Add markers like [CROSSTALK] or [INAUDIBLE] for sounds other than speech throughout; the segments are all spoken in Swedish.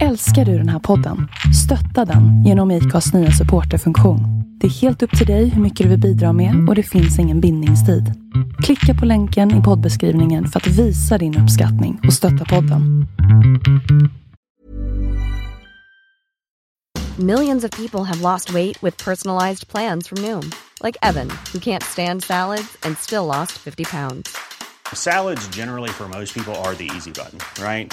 Älskar du den här podden? Stötta den genom IKAs nya supporterfunktion. Det är helt upp till dig hur mycket du vill bidra med och det finns ingen bindningstid. Klicka på länken i poddbeskrivningen för att visa din uppskattning och stötta podden. Millions of people have lost weight with personalized plans from Noom, like Evan, who can't stand salads and still lost 50 pounds. Salads, generally, for most people, are the easy button, right?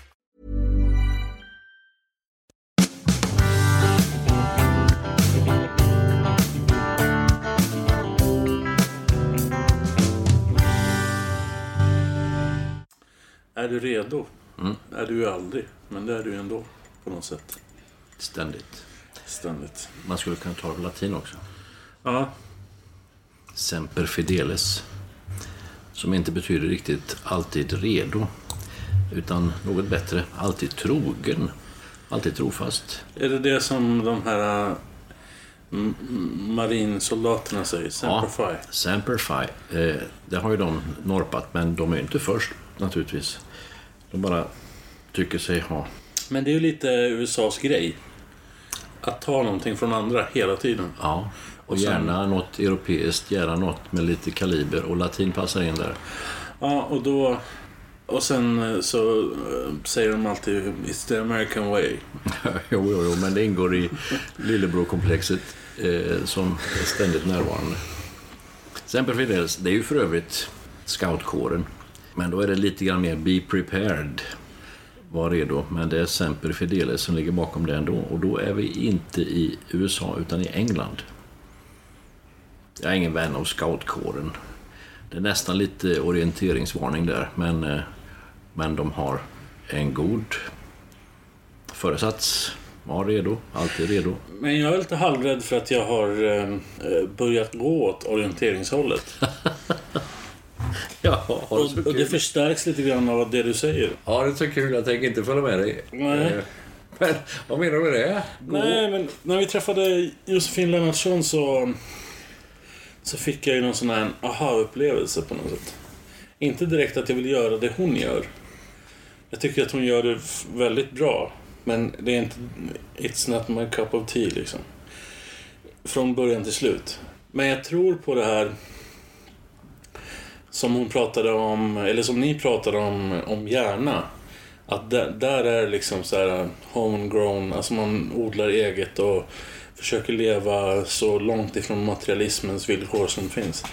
Är du redo? Är du ju aldrig, men det är du ändå på något sätt. Ständigt. Ständigt. Man skulle kunna ta det på latin också. Ja, Semper fideles. Som inte betyder riktigt alltid redo. Utan något bättre, alltid trogen. Alltid trofast. är det det som de här äh, marinsoldaterna säger? Semper Fi? Semper Fi. Eh, det har ju de norpat, men de är ju inte först naturligtvis. De bara tycker sig ha... Men det är ju lite USAs grej. Att ta någonting från andra hela tiden. Ja. Och, Och sen- gärna något europeiskt, gärna något med lite kaliber. Och latin passar in där. Ja, och då... Och sen äh, så äh, säger de alltid It's the American way. [LAUGHS] jo, jo, jo, men det ingår i lillebror-komplexet eh, som är ständigt närvarande. Semper Fidelis, det är ju för övrigt scoutkåren. Men då är det lite grann mer Be prepared. Var redo. Men det är Semper Fidelis som ligger bakom det ändå. Och då är vi inte i USA utan i England. Jag är ingen vän av scoutkåren. Det är nästan lite orienteringsvarning där. Men, eh, men de har en god föresats. Var redo, alltid redo. Men jag är lite halvrädd för att jag har äh, börjat gå åt orienteringshållet. [LAUGHS] [LAUGHS] Ja, har Och, så och det förstärks lite grann av det du säger. Ja, det är så kul. Jag tänker inte följa med dig. Nej. Eh, Men vad menar du med det? Gå. Nej, men när vi träffade Josefin Lennartsson så, så fick jag ju någon sån här aha-upplevelse på något sätt. Inte direkt att jag vill göra det hon gör. Jag tycker att hon gör det väldigt bra. Men det är inte... It's not my cup of tea liksom. Från början till slut. Men jag tror på det här som hon pratade om, eller som ni pratade om, om hjärna. Att där, där är liksom så här homegrown, alltså man odlar eget och försöker leva så långt ifrån materialismens villkor som finns.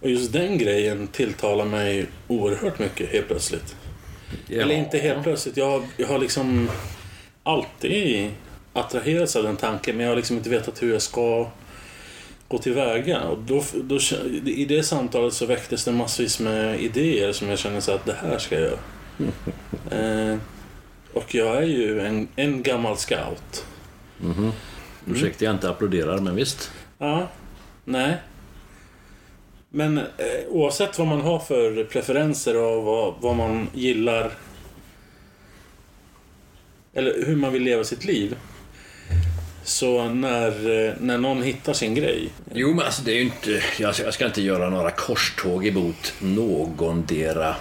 Och just den grejen tilltalar mig oerhört mycket helt plötsligt. Ja. Eller inte helt plötsligt, jag, jag har liksom alltid attraherats av den tanken men jag har liksom inte vetat hur jag ska gå tillväga. Och då, då, I det samtalet så väcktes det massvis med idéer som jag känner så att det här ska jag göra. [LAUGHS] Eh, och jag är ju en, en gammal scout. Ursäkta jag inte applåderar, men visst. Ja, nej. Men eh, oavsett vad man har för preferenser och vad, vad man gillar eller hur man vill leva sitt liv. Så när, eh, när någon hittar sin grej. Jo, men alltså det är ju inte... Jag ska, jag ska inte göra några korståg emot någondera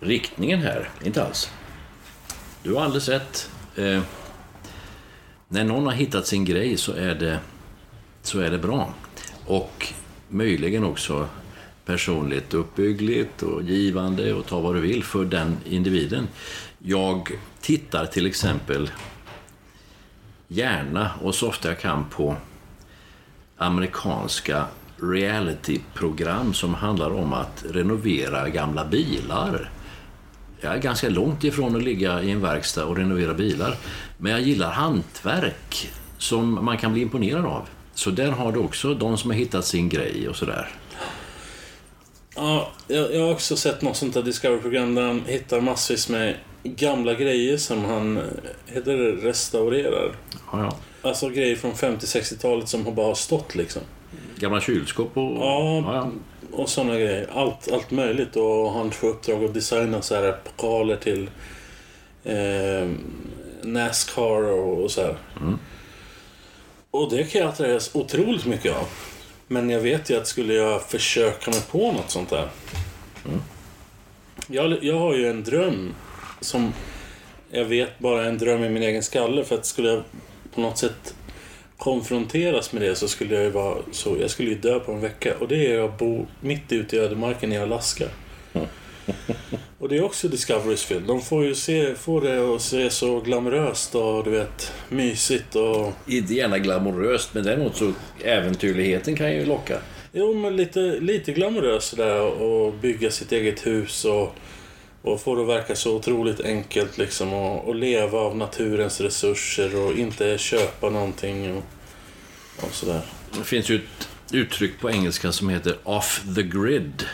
riktningen här. Inte alls. Du har alldeles rätt. Eh, när någon har hittat sin grej så är det, så är det bra. Och möjligen också personligt uppbyggligt och givande och ta vad du vill för den individen. Jag tittar till exempel gärna och så ofta jag kan på amerikanska realityprogram som handlar om att renovera gamla bilar. Jag är ganska långt ifrån att ligga i en verkstad och renovera bilar. Men jag gillar hantverk som man kan bli imponerad av. Så där har du också de som har hittat sin grej och sådär. Ja, jag, jag har också sett något sånt där Discovery-program där de hittar massvis med gamla grejer som han, eh, heter det, restaurerar. Ja, ja. Alltså grejer från 50-60-talet som bara har stått liksom. Gamla kylskåp och... Ja, ja, och sådana grejer. Allt, allt möjligt. Och han får uppdrag att designa så här pokaler till eh, Nascar och, och så här. Mm. Och det kan jag attraheras otroligt mycket av. Men jag vet ju att skulle jag försöka mig på något sånt där. Jag, jag har ju en dröm som jag vet bara är en dröm i min egen skalle. För att skulle jag på något sätt konfronteras med det så skulle jag ju vara så, jag skulle ju dö på en vecka. Och det är att bo mitt ute i ödemarken i Alaska. [LAUGHS] Och det är också Discoverys film. De får ju se, får det att se så glamoröst och du vet mysigt och... Inte gärna glamoröst, men däremot så äventyrligheten kan ju locka. Jo, men lite, lite glamoröst sådär och bygga sitt eget hus och, och få det att verka så otroligt enkelt liksom och, och leva av naturens resurser och inte köpa någonting och, och sådär. Det finns ju ett uttryck på engelska som heter off the grid.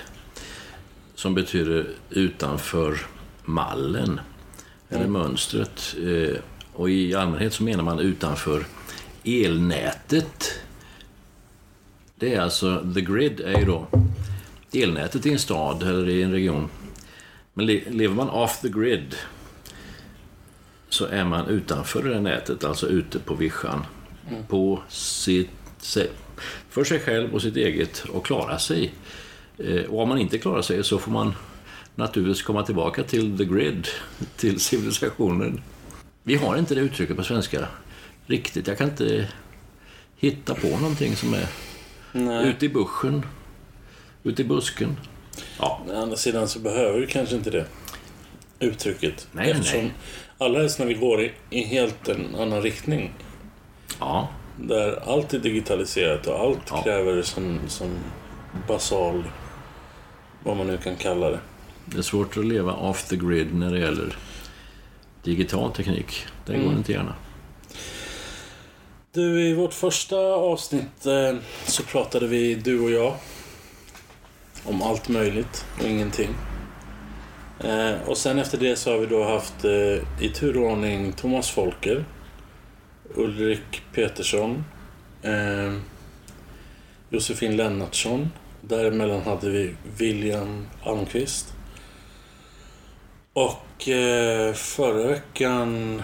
Som betyder utanför mallen. Eller mönstret. Eh, Och i allmänhet så menar man utanför elnätet. Det är alltså, the grid är ju då elnätet i en stad eller i en region. Men le- lever man off the grid så är man utanför det nätet, alltså ute på vischan. På sitt, för sig själv och sitt eget och klara sig. Eh, Och om man inte klarar sig så får man naturligtvis komma tillbaka till the grid, till civilisationen. Vi har inte det uttrycket på svenska riktigt. Jag kan inte hitta på någonting som är Nej. ute i buschen, ute i busken. Ja, Å andra sidan så behöver du kanske inte det uttrycket. Nej, Eftersom nej. Helst när vi går i, i helt en annan riktning. ja, Där allt är digitaliserat och allt Ja. kräver som, som basal, vad man nu kan kalla det. det är svårt att leva off the grid när det gäller digital teknik. Det går Mm. inte gärna. Du, i vårt första avsnitt eh, så pratade vi, du och jag, om allt möjligt och ingenting. Eh, och sen efter det så har vi då haft eh, i turordning Thomas Folker, Ulrik Petersson, eh, Josefin Lennartsson. Däremellan hade vi William Almqvist. Och eh, förra veckan,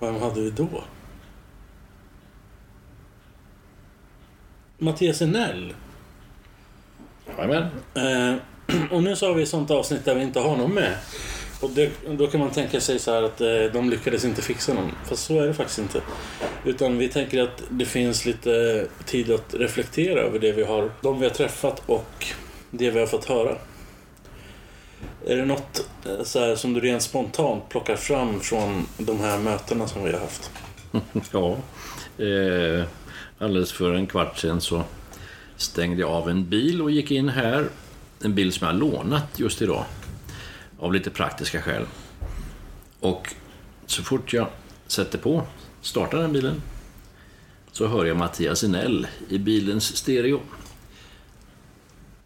vem hade vi då? Mattias Enell. Jajamän. Eh, [CLEARS THROAT] och nu så har vi ett sånt avsnitt där vi inte har någon med. Och det, då kan man tänka sig så här att eh, de lyckades inte fixa någon. Fast så är det faktiskt inte. Utan vi tänker att det finns lite tid att reflektera över det vi har, de vi har träffat och det vi har fått höra. Är det något eh, så här, som du rent spontant plockar fram från de här mötena som vi har haft? [LAUGHS] Ja, eh, alldeles för en kvart sedan så stängde jag av en bil och gick in här. En bil som jag lånat just idag. Av lite praktiska skäl. Och så fort jag sätter på, startar den bilen, så hör jag Mattias Enell i bilens stereo.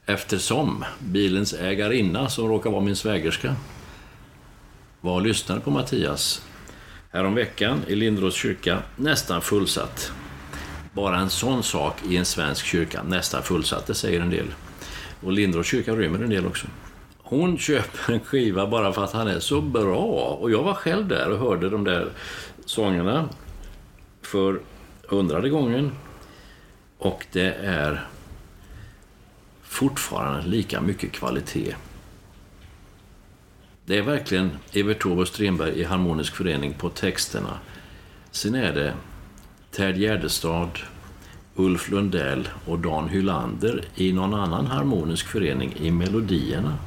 Eftersom bilens ägarinna, som råkar vara min svägerska, var och lyssnade på Mattias Häromveckan i Lindros kyrka, nästan fullsatt. Bara en sån sak i en svensk kyrka, nästan fullsatte, säger en del. Och Lindros kyrka rymmer en del också. Hon köper en skiva bara för att han är så bra. Och jag var själv där och hörde de där sångerna för hundrade gången. Och det är fortfarande lika mycket kvalitet. Det är verkligen Evert Taube och Strindberg i harmonisk förening på texterna. Sen är det Ted Gärdestad, Ulf Lundell och Dan Hylander i någon annan harmonisk förening i melodierna.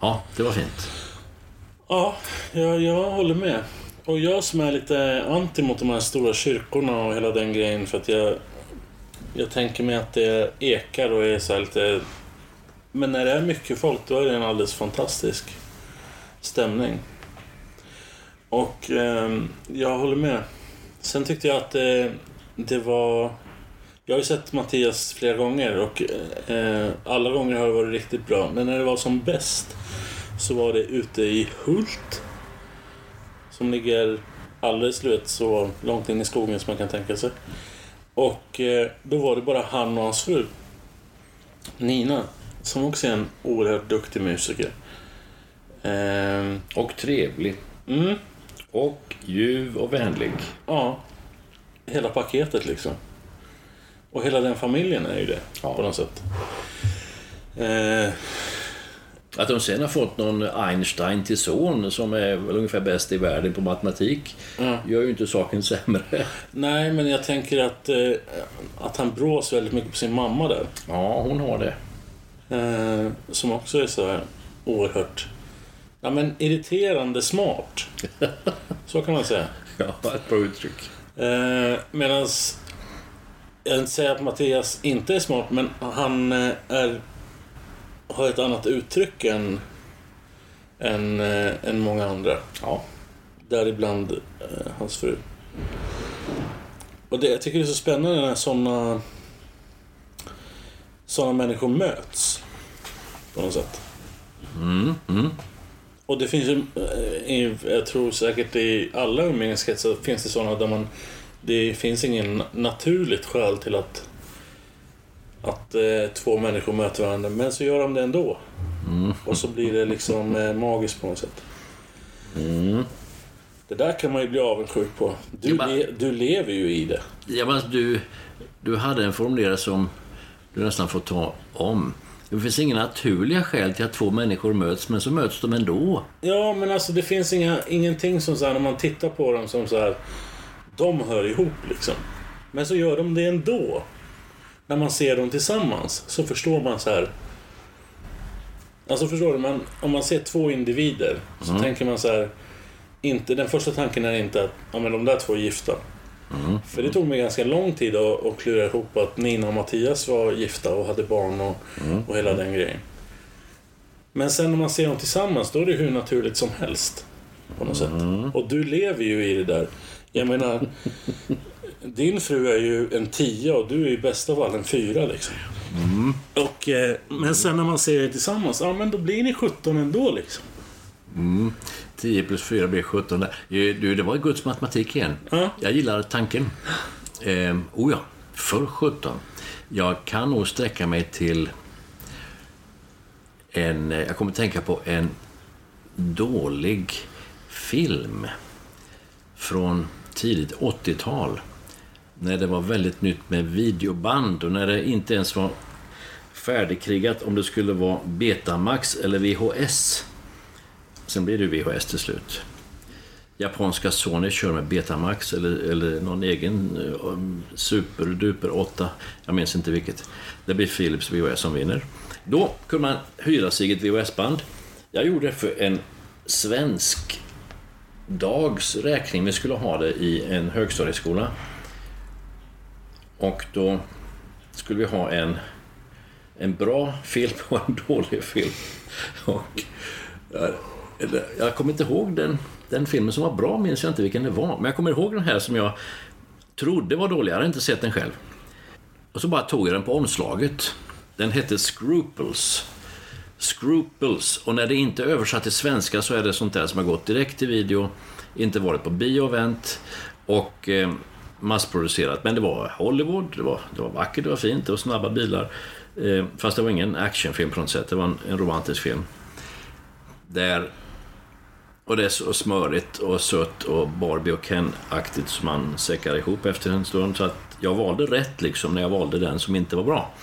Ja, det var fint. Ja, jag, jag håller med. Och jag som är lite anti mot de här stora kyrkorna och hela den grejen för att jag... Jag tänker mig att det ekar och är så här lite... Men när det är mycket folk då är det en alldeles fantastisk stämning. Och ehm, jag håller med. Sen tyckte jag att det, det var... Jag har ju sett Mattias flera gånger och eh, alla gånger har det varit riktigt bra. Men när det var som bäst så var det ute i Hult. Som ligger alldeles du vet, så långt in i skogen som man kan tänka sig. Och eh, då var det bara han och hans fru. Nina, som också är en oerhört duktig musiker. Ehm, Och trevlig. mm, Och ljuv och vänlig. ja, hela paketet liksom. Och hela den familjen är ju det, Ja. på något sätt. Eh, Att de sen har fått någon Einstein till son som är väl ungefär bäst i världen på matematik Ja. gör ju inte saken sämre. nej, men jag tänker att, eh, att han brås väldigt mycket på sin mamma där. Ja, hon har det. Eh, som också är så här oerhört ja, men irriterande smart. Så kan man säga. [LAUGHS] Ja, ett bra uttryck. Eh, Medan jag vill inte säga att Mattias inte är smart, men han eh, är, har ett annat uttryck än, än, eh, än många andra. Ja. Däribland eh, hans fru. Och det, jag tycker det är så spännande när sådana såna människor möts. På något sätt. Mm, mm. Och det finns ju, eh, jag tror säkert i alla umgängeskretsar finns det sådana där man det finns ingen naturligt skäl till att att eh, två människor möter varandra, men så gör de det ändå. Och så blir det liksom eh, magiskt på något sätt. Det där kan man ju bli avundsjuk på. Du, Ja, men- le, du lever ju i det. Ja, men du, du hade en formulering som du nästan får ta om. Det finns inga naturliga skäl till att två människor möts, men så möts de ändå. Ja, men alltså det finns inga, ingenting som så här, när man tittar på dem som så här, de hör ihop liksom. Men så gör de det ändå. När man ser dem tillsammans så förstår man så här. Alltså förstår du, man, om man ser två individer så tänker man så här. Inte, den första tanken är inte att ja, men de där två är gifta. Mm. För det tog mig ganska lång tid att, att klura ihop att Nina och Mattias var gifta och hade barn och, mm. och hela den grejen. Men sen när man ser dem tillsammans, då är det hur naturligt som helst. På något sätt. Och du lever ju i det där. Jag menar, [LAUGHS] din fru är ju en tia och du är i bästa fall en fyra liksom. Mm. Och, eh, men sen när man ser er tillsammans, ja men då blir ni 17 ändå liksom. Mm. 10 plus 4 blir 17. Du, det var Guds matematik igen. Ja. Jag gillar tanken. Eh, oh ja, för 17. Jag kan nog sträcka mig till en... Jag kommer att tänka på en dålig film från tidigt 80-tal. När det var väldigt nytt med videoband och när det inte ens var färdigkrigat om det skulle vara Betamax eller VHS. Sen blir det VHS till slut. Japanska Sony kör med Betamax eller, eller någon egen eh, Super Duper 8. Jag minns inte vilket. Det blir Philips VHS som vinner. Då kunde man hyra sig ett VHS-band. Jag gjorde det för en svensk dags räkning. Vi skulle ha det i en högstadieskola. Och då skulle vi ha en, en bra film och en dålig film. Och eh, eller, jag kommer inte ihåg den, den filmen som var bra, minns jag inte vilken det var. Men jag kommer ihåg den här som jag trodde var dålig. Jag hade inte sett den själv. Och så bara tog jag den på omslaget. Den hette Scruples. Scruples. Och när det inte är översatt till svenska så är det sånt där som har gått direkt till video, inte varit på bio bioevent och eh, massproducerat. Men det var Hollywood, det var, det var vackert, det var fint, det var snabba bilar. Eh, fast det var ingen actionfilm på något sätt, det var en, en romantisk film. Där och det är så smörigt och sött och Barbie och Ken-aktigt som man säckar ihop efter en stund. Så att jag valde rätt liksom när jag valde den som inte var bra.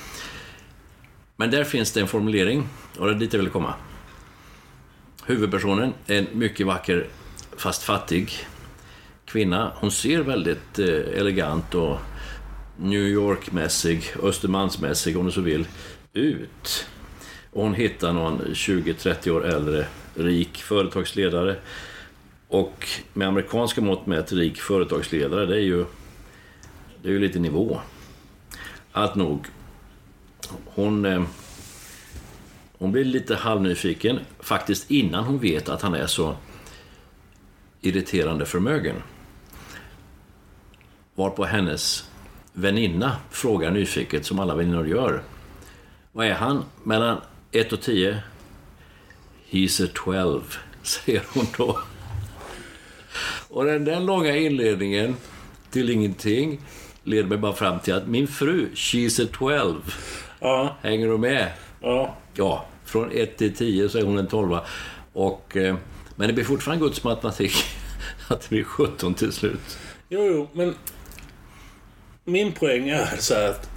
Men där finns det en formulering och det är dit jag vill komma. Huvudpersonen är en mycket vacker, fast fattig kvinna. Hon ser väldigt eh, elegant och New York-mässig, Östermalmsmässig om du så vill, ut. Och hon hittar någon 20-30 år äldre rik företagsledare. Och med amerikanska mått mätt rik företagsledare, det är ju, det är ju lite nivå. Allt nog. Hon, eh, hon blir lite halvnyfiken, faktiskt innan hon vet att han är så irriterande förmögen. Varpå hennes väninna frågar nyfiket, som alla väninnor gör. Vad är han? Mellan 1 och 10? He's a 12, [LAUGHS] säger hon då. Och den, den långa inledningen till ingenting leder mig bara fram till att min fru, she's a 12. Ja, Hänger du med? ja. Ja, från 1 till 10 så är hon en 12. Och, eh, men det blir fortfarande Guds matematik [LAUGHS] att det blir 17 till slut. Jo, jo, men min poäng är så att,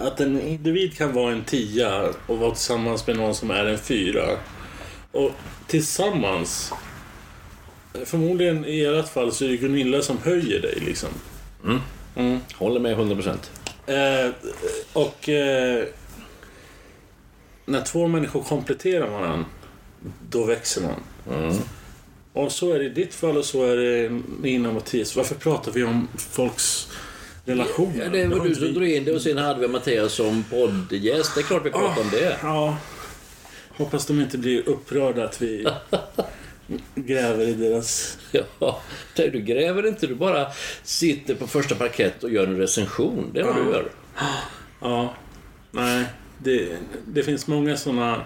att en individ kan vara en tia och vara tillsammans med någon som är en fyra. Och tillsammans, förmodligen i ert fall så är det Gunilla som höjer dig liksom. Håller med 100 procent. Eh, och eh, när två människor kompletterar varandra, då växer man. Och så är det i ditt fall och så är det och Mattias. Varför pratar vi om folks relationer? Ja, det var du som drog in det och sen hade vi Mattias som poddgäst. Det är klart vi pratar om det. Ja. Hoppas de inte blir upprörda att vi [LAUGHS] gräver i deras... Ja, du gräver inte, du bara sitter på första parkett och gör en recension. Det är vad du gör. Ja. Nej, det, det finns många såna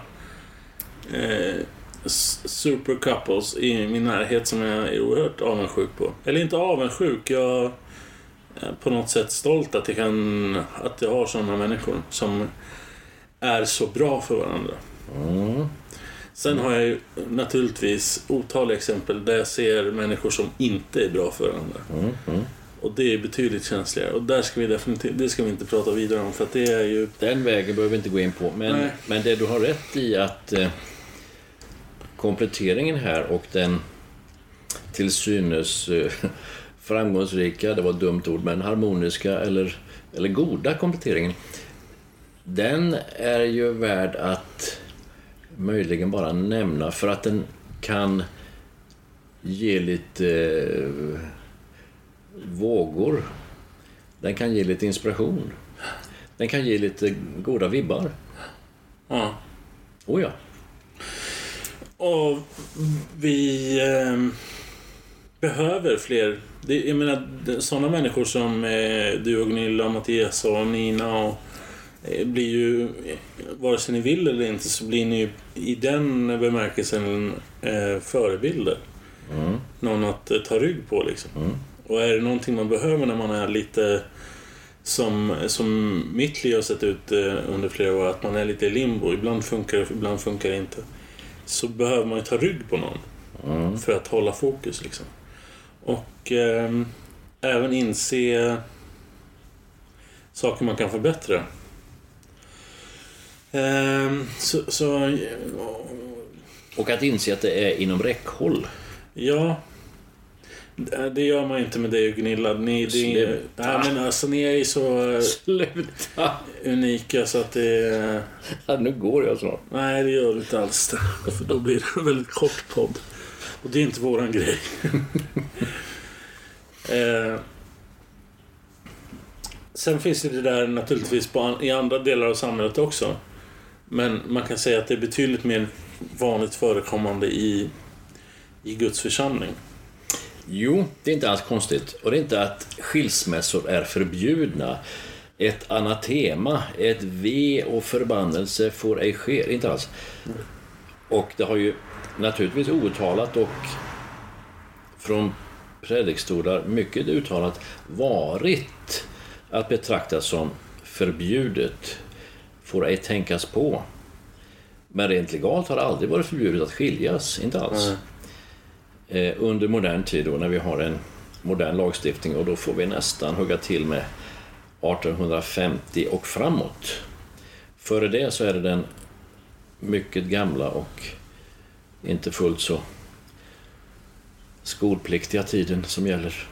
eh, super couples i min närhet som jag är oerhört avundsjuk på. Eller inte avundsjuk, jag på något sätt stolt att jag, kan, att jag har såna människor som är så bra för varandra. Sen har jag ju naturligtvis otaliga exempel där jag ser människor som inte är bra för varandra. Och det är betydligt känsligare. Och där ska vi definitivt, det ska vi inte prata vidare om för att det är ju... Den vägen behöver vi inte gå in på. Men, Nej. men det du har rätt i att eh, kompletteringen här och den till synes eh, framgångsrika, det var ett dumt ord, men harmoniska eller, eller goda kompletteringen. Den är ju värd att möjligen bara nämna för att den kan ge lite eh, vågor. Den kan ge lite inspiration. Den kan ge lite goda vibbar. Ja. Oh ja. Och vi eh, behöver fler. Det, jag menar, sådana människor som eh, du och Gunilla, Mattias och Nina och eh, blir ju, eh, vare sig ni vill eller inte, så blir ni ju i den bemärkelsen eh, förebilder. Någon att eh, ta rygg på liksom. Och är det någonting man behöver när man är lite som, som mitt liv har sett ut under flera år, att man är lite i limbo. Ibland funkar det, ibland funkar det inte. Så behöver man ju ta rygg på någon för att hålla fokus. Liksom. Och ehm, även inse saker man kan förbättra. Ehm, så, så Och att inse att det är inom räckhåll. Ja. Det gör man inte med dig och Gunilla. Ni, det, Sluta. nej, men alltså, ni är ju så eh, Sluta! unika så att det... Ja, nu går jag snart. Nej, det gör det inte alls. För då blir det en väldigt kort podd. Och det är inte våran grej. [LAUGHS] eh, sen finns det där naturligtvis på, i andra delar av samhället också. Men man kan säga att det är betydligt mer vanligt förekommande i, i Guds församling. Jo, det är inte alls konstigt. Och det är inte att skilsmässor är förbjudna. Ett anatema, ett ve och förbannelse får ej ske. Inte alls. Och det har ju naturligtvis outtalat och från predikstolar mycket uttalat varit att betrakta som förbjudet. Får ej tänkas på. Men rent legalt har det aldrig varit förbjudet att skiljas. Inte alls eh, under modern tid då när vi har en modern lagstiftning och då får vi nästan hugga till med 1850 och framåt. Före det så är det den mycket gamla och inte fullt så skolpliktiga tiden som gäller.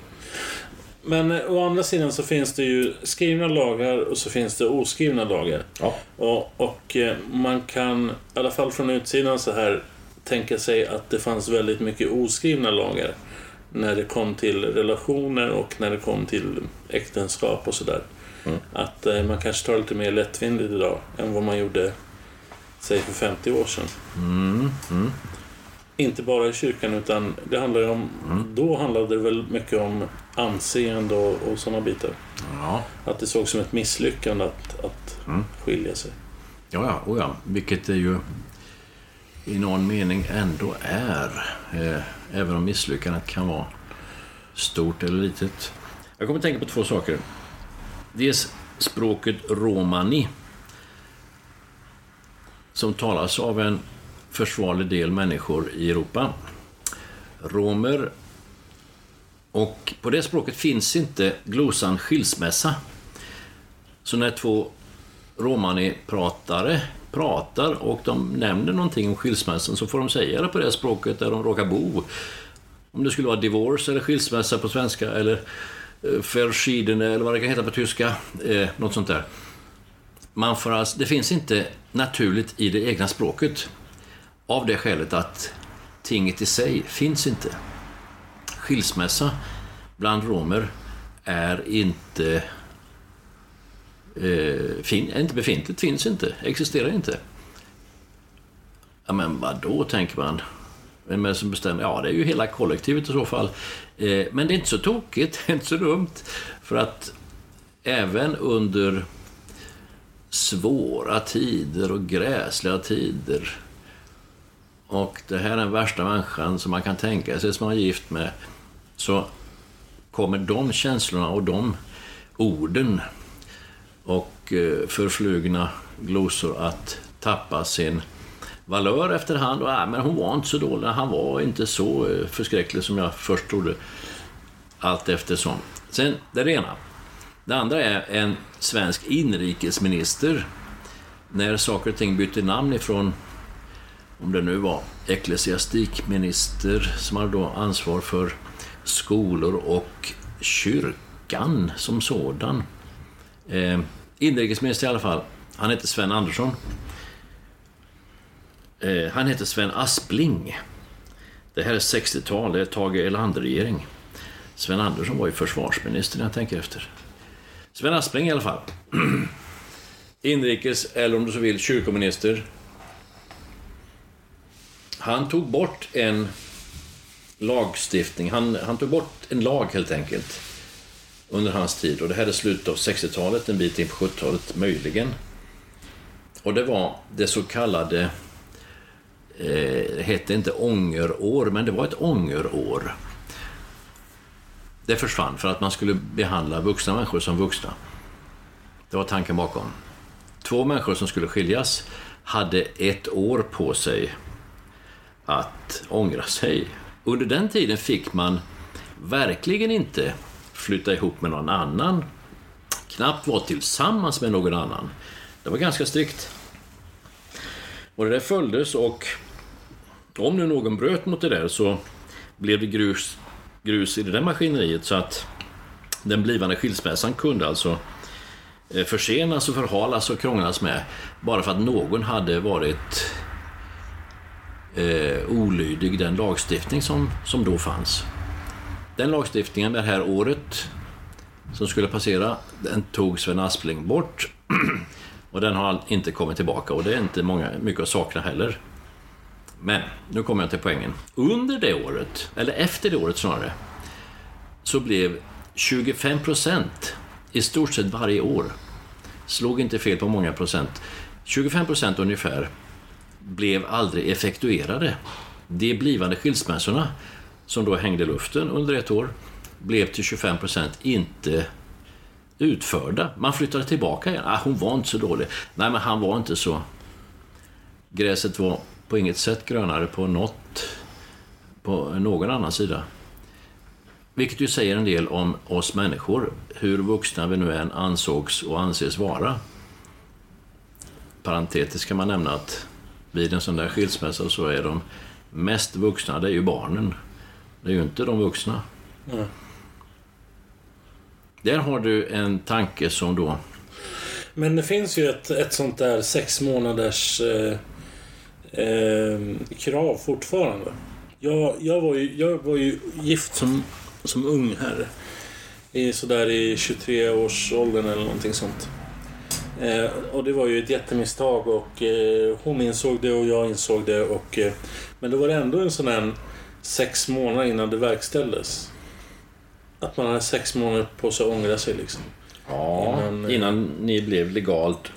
Men eh, å andra sidan så finns det ju skrivna lagar och så finns det oskrivna lagar. Ja. Och, och eh, man kan, i alla fall från utsidan så här, tänka sig att det fanns väldigt mycket oskrivna lagar. När det kom till relationer och när det kom till äktenskap och sådär. Att eh, man kanske tar lite mer lättvindigt idag än vad man gjorde, säg för 50 år sedan. Inte bara i kyrkan utan det handlar om, då handlade det väl mycket om anseende och, och sådana bitar. Ja, Att det såg som ett misslyckande att, att skilja sig. ja, ja, oh ja. vilket det ju i någon mening ändå är. Eh, även om misslyckandet kan vara stort eller litet. Jag kommer att tänka på två saker. Dels språket romani som talas av en försvarlig del människor i Europa. Romer. Och på det språket finns inte glosan skilsmässa. Så när två romani-pratare pratar och de nämner någonting om skilsmässan så får de säga det på det språket där de råkar bo. Om det skulle vara divorce eller skilsmässa på svenska eller eh, verschiedene eller vad det kan heta på tyska. Eh, något sånt där. Man får alltså, det finns inte naturligt i det egna språket. Av det skälet att tinget i sig finns inte. Skilsmässa bland romer är inte eh, fin, är inte befintligt, finns inte, existerar inte. Ja, men vad då tänker man. Vem är det som bestämmer? Ja, det är ju hela kollektivet i så fall. Eh, men det är inte så tokigt, [LAUGHS] det är inte så dumt. För att även under svåra tider och gräsliga tider och det här är den värsta människan som man kan tänka sig som man är gift med så kommer de känslorna och de orden och eh, förflugna glosor att tappa sin valör efterhand. Och, äh, men hon var inte så dålig, han var inte så eh, förskräcklig som jag först trodde. Allt eftersom. Sen, det är det ena. Det andra är en svensk inrikesminister. När saker och ting bytte namn ifrån, om det nu var ecklesiastikminister som hade då ansvar för skolor och kyrkan som sådan. Eh, inrikesminister i alla fall. Han hette Sven Andersson. Eh, han hette Sven Aspling. Det här är 60-tal, det är Tage Erlander-regering. Sven Andersson var ju försvarsminister när jag tänker efter. Sven Aspling i alla fall. [CLEARS THROAT] Inrikes, eller om du så vill, kyrkominister. Han tog bort en lagstiftning. Han, han tog bort en lag helt enkelt under hans tid. Och det här är slutet av 60-talet, en bit in på 70-talet möjligen. Och det var det så kallade, eh, det hette inte ångerår, men det var ett ångerår. Det försvann för att man skulle behandla vuxna människor som vuxna. Det var tanken bakom. Två människor som skulle skiljas hade ett år på sig att ångra sig. Under den tiden fick man verkligen inte flytta ihop med någon annan, knappt vara tillsammans med någon annan. Det var ganska strikt. Och det där följdes och om nu någon bröt mot det där så blev det grus, grus i det där maskineriet så att den blivande skilsmässan kunde alltså eh, försenas och förhalas och krånglas med bara för att någon hade varit eh, olydig den lagstiftning som, som då fanns. Den lagstiftningen det här året som skulle passera, den tog Sven Aspling bort. [CLEARS THROAT] Och den har inte kommit tillbaka och det är inte många, mycket att sakna heller. Men, nu kommer jag till poängen. Under det året, eller efter det året snarare, så blev 25 procent i stort sett varje år, slog inte fel på många procent, 25 procent ungefär blev aldrig effektuerade. De blivande skilsmässorna som då hängde i luften under ett år, blev till 25 procent inte utförda. Man flyttade tillbaka igen. Ah, hon var inte så dålig. Nej, men han var inte så... Gräset var på inget sätt grönare på något, på någon annan sida. Vilket ju säger en del om oss människor, hur vuxna vi nu än ansågs och anses vara. Parentetiskt kan man nämna att vid en sån där skilsmässa så är de mest vuxna, det är ju barnen. Det är ju inte de vuxna. Mm. Där har du en tanke som då... Men det finns ju ett, ett sånt där sex månaders eh, eh, krav fortfarande. Jag, jag, var ju, jag var ju gift som, som ung här. I, sådär i 23-årsåldern eller någonting sånt. Eh, och det var ju ett jättemisstag och eh, hon insåg det och jag insåg det. Och, eh, men då var det ändå en sån här sex månader innan det verkställdes. Att man hade sex månader på sig att ångra sig liksom. Ja, innan, eh, innan ni blev legalt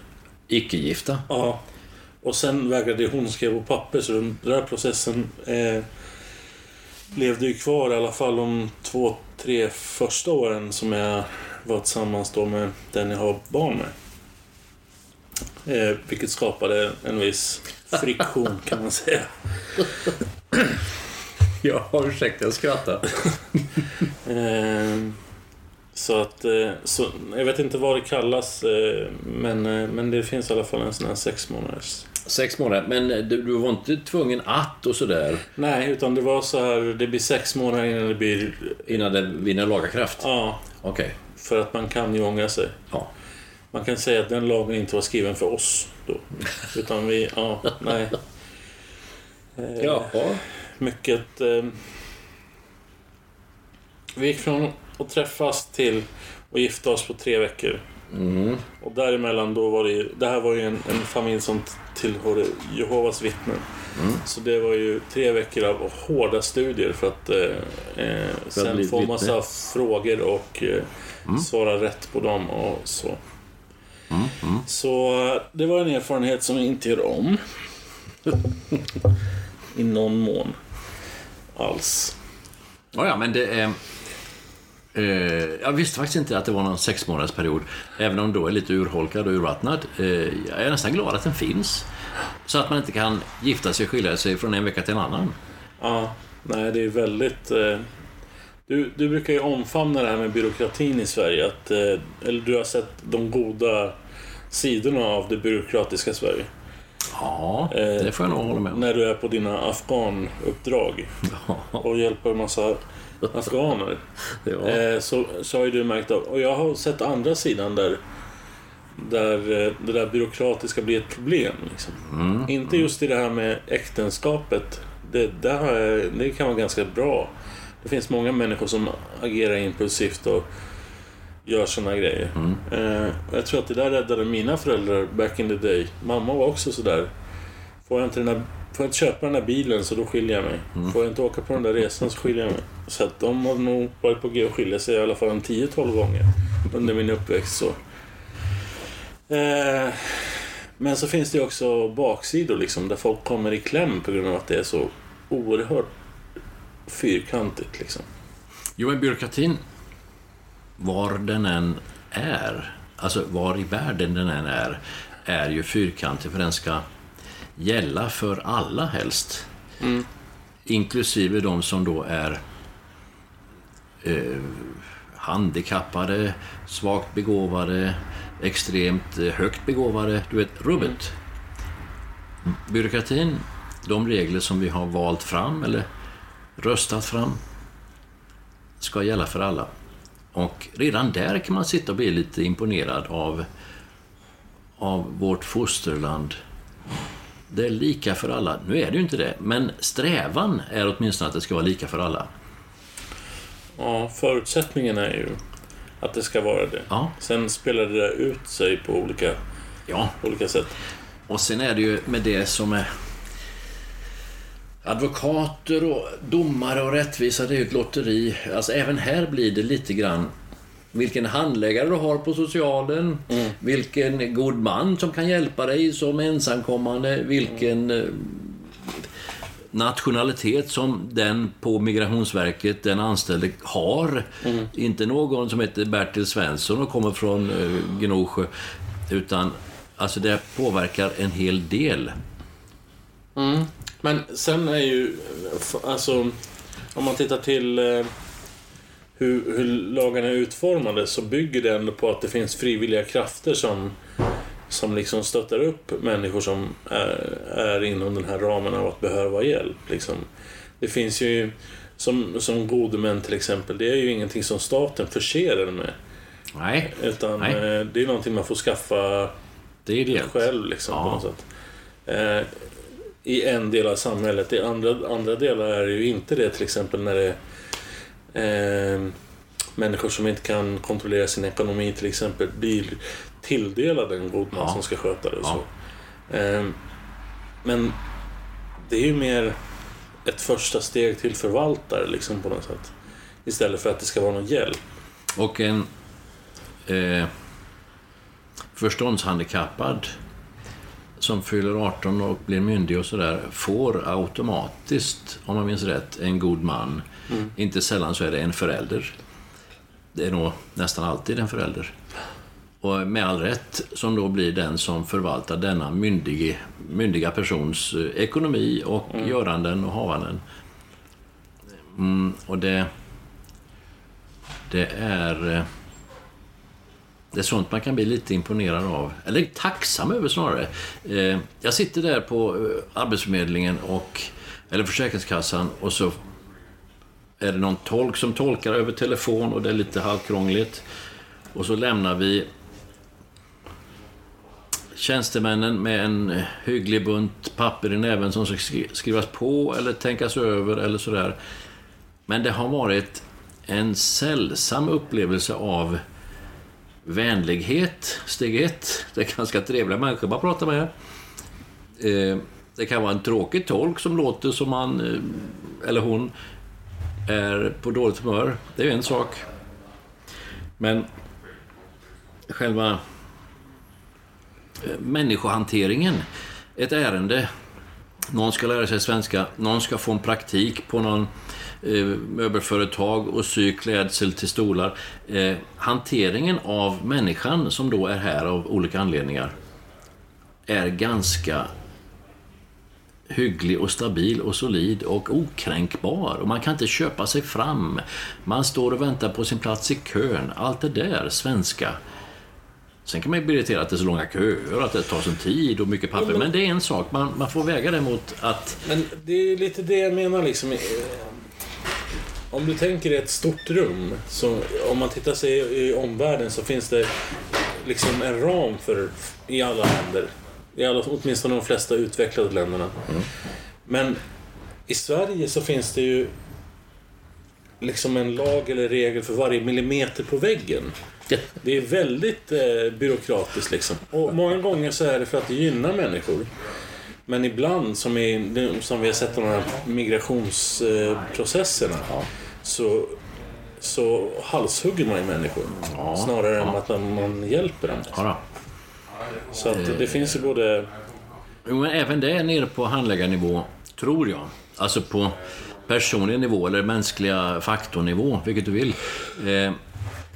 icke-gifta. Ja. Och sen vägrade hon skriva på papper så den där processen eh, levde ju kvar i alla fall de två, tre första åren som jag var tillsammans då med den jag har barn med. Eh, vilket skapade en viss friktion kan man säga. [LAUGHS] Ja, ursäkta, jag skrattar. [LAUGHS] Eh, så att, eh, så, jag vet inte vad det kallas, eh, men, eh, men det finns i alla fall en sån här sex månaders. Sex månader, men du, du var inte tvungen att och sådär Nej, utan det var så här, det blir sex månader innan det blir, innan det vinner laga kraft? ja, Okej. för att man kan ju ångra sig. Ja. Man kan säga att den lagen inte var skriven för oss då. Utan vi, ja, nej. Eh, Jaha. mycket... Eh, vi gick från att träffas till att gifta oss på tre veckor. Mm. Och däremellan då var det ju, det här var ju en, en familj som tillhörde Jehovas vittnen. Mm. Så det var ju tre veckor av hårda studier för att eh, eh, sen få vittne. massa frågor och eh, Mm. svara rätt på dem och så. Så eh, det var en erfarenhet som jag inte gör om. [LAUGHS] I någon mån. Alls. Ja, ja, men det är... Eh, jag visste faktiskt inte att det var någon sex månaders period. Även om då är lite urholkad och urvattnad. Eh, jag är nästan glad att den finns. Så att man inte kan gifta sig och skilja sig från en vecka till en annan. Ja, nej det är väldigt... Eh, du, du brukar ju omfamna det här med byråkratin i Sverige. Att, eh, eller du har sett de goda sidorna av det byråkratiska Sverige. Ja, Eh, det får jag nog hålla med om. När du är på dina afghanuppdrag och hjälper en massa afghaner. [LAUGHS] Ja. Eh, så, så har ju du märkt av, och jag har sett andra sidan där där det där byråkratiska blir ett problem. Liksom. Inte just i det här med äktenskapet. Det, där det kan vara ganska bra. Det finns många människor som agerar impulsivt och gör såna grejer. Eh, och jag tror att det där räddade mina föräldrar back in the day. Mamma var också sådär. Får jag inte, den där, får jag inte köpa den där bilen så då skiljer jag mig. Får jag inte åka på den där resan så skiljer jag mig. Så att de har nog varit på g att skilja sig i alla fall en 10-12 gånger under min uppväxt. Så. Eh, men så finns det också baksidor liksom, där folk kommer i kläm på grund av att det är så oerhört fyrkantigt. Liksom. Jo, men byråkratin, var den än är, alltså var i världen den än är, är ju fyrkantig för den ska gälla för alla helst. Inklusive de som då är eh, handikappade, svagt begåvade, extremt eh, högt begåvade. Du vet, rubbet. Byråkratin, de regler som vi har valt fram eller röstat fram, ska gälla för alla. Och redan där kan man sitta och bli lite imponerad av, av vårt fosterland. Det är lika för alla. Nu är det ju inte det, men strävan är åtminstone att det ska vara lika för alla. Ja, förutsättningen är ju att det ska vara det. Ja. Sen spelar det ut sig på olika, Ja, olika sätt. och sen är det ju med det som är advokater och domare och rättvisa, det är ju ett lotteri. Alltså även här blir det lite grann vilken handläggare du har på socialen, vilken god man som kan hjälpa dig som ensamkommande, vilken eh, nationalitet som den på Migrationsverket, den anställde, har. Inte någon som heter Bertil Svensson och kommer från eh, Gnosjö, utan alltså det påverkar en hel del. Men sen är ju, alltså, om man tittar till eh, hur, hur lagarna är utformade så bygger det ändå på att det finns frivilliga krafter som, som liksom stöttar upp människor som är, är inom den här ramen av att behöva hjälp. Liksom. Det finns ju, som, som gode män till exempel, det är ju ingenting som staten förser en med. Nej, Utan Nej. eh, det är någonting man får skaffa det är ideellt. själv liksom, på Ja. något sätt. I en del av samhället. I andra, andra delar är det ju inte det. Till exempel när det är eh, människor som inte kan kontrollera sin ekonomi till exempel blir tilldelade en god man Ja. som ska sköta det. Och Ja. så. Eh, men det är ju mer ett första steg till förvaltare liksom på något sätt. Istället för att det ska vara någon hjälp. Och en eh, förståndshandikappad som fyller 18 och blir myndig och sådär får automatiskt, om man minns rätt, en god man. Inte sällan så är det en förälder. Det är nog nästan alltid en förälder. och med all rätt, som då blir den som förvaltar denna myndige, myndiga persons eh, ekonomi och göranden och havanden. Mm, och det... Det är... Det är sånt man kan bli lite imponerad av. Eller tacksam över snarare. Eh, jag sitter där på eh, Arbetsförmedlingen och... Eller Försäkringskassan och så är det någon tolk som tolkar över telefon och det är lite halvkrångligt. Och så lämnar vi tjänstemännen med en hygglig bunt papper i näven som ska skrivas på eller tänkas över eller sådär. Men det har varit en sällsam upplevelse av vänlighet, steg ett. Det är ganska trevliga människor man pratar med. Eh, det kan vara en tråkig tolk som låter som han eh, eller hon är på dåligt humör. Det är ju en sak. Men själva eh, människohanteringen, ett ärende, någon ska lära sig svenska, någon ska få en praktik på någon möbelföretag och sy klädsel till stolar. Eh, hanteringen av människan som då är här av olika anledningar är ganska hygglig och stabil och solid och okränkbar. Och man kan inte köpa sig fram. Man står och väntar på sin plats i kön. Allt det där svenska. Sen kan man ju bli irriterad att det är så långa köer, att det tar sån tid och mycket papper. men- Men det är en sak. Man, man får väga det mot att... Men det är lite det jag menar liksom. Om du tänker i ett stort rum, så om man tittar sig i, omvärlden så finns det liksom en ram för i alla länder. I alla, åtminstone de flesta utvecklade länderna. Men i Sverige så finns det ju liksom en lag eller regel för varje millimeter på väggen. Det är väldigt eh, byråkratiskt liksom. Och många gånger så är det för att det gynnar människor. Men ibland, som, i, som vi har sett i de här migrationsprocesserna, så, så halshugger man ju människor. snarare än att man hjälper dem. Ja. Så att det finns ju både... Jo, men även det är nere på handläggarnivå, tror jag. Alltså på personlig nivå eller mänskliga faktornivå, vilket du vill.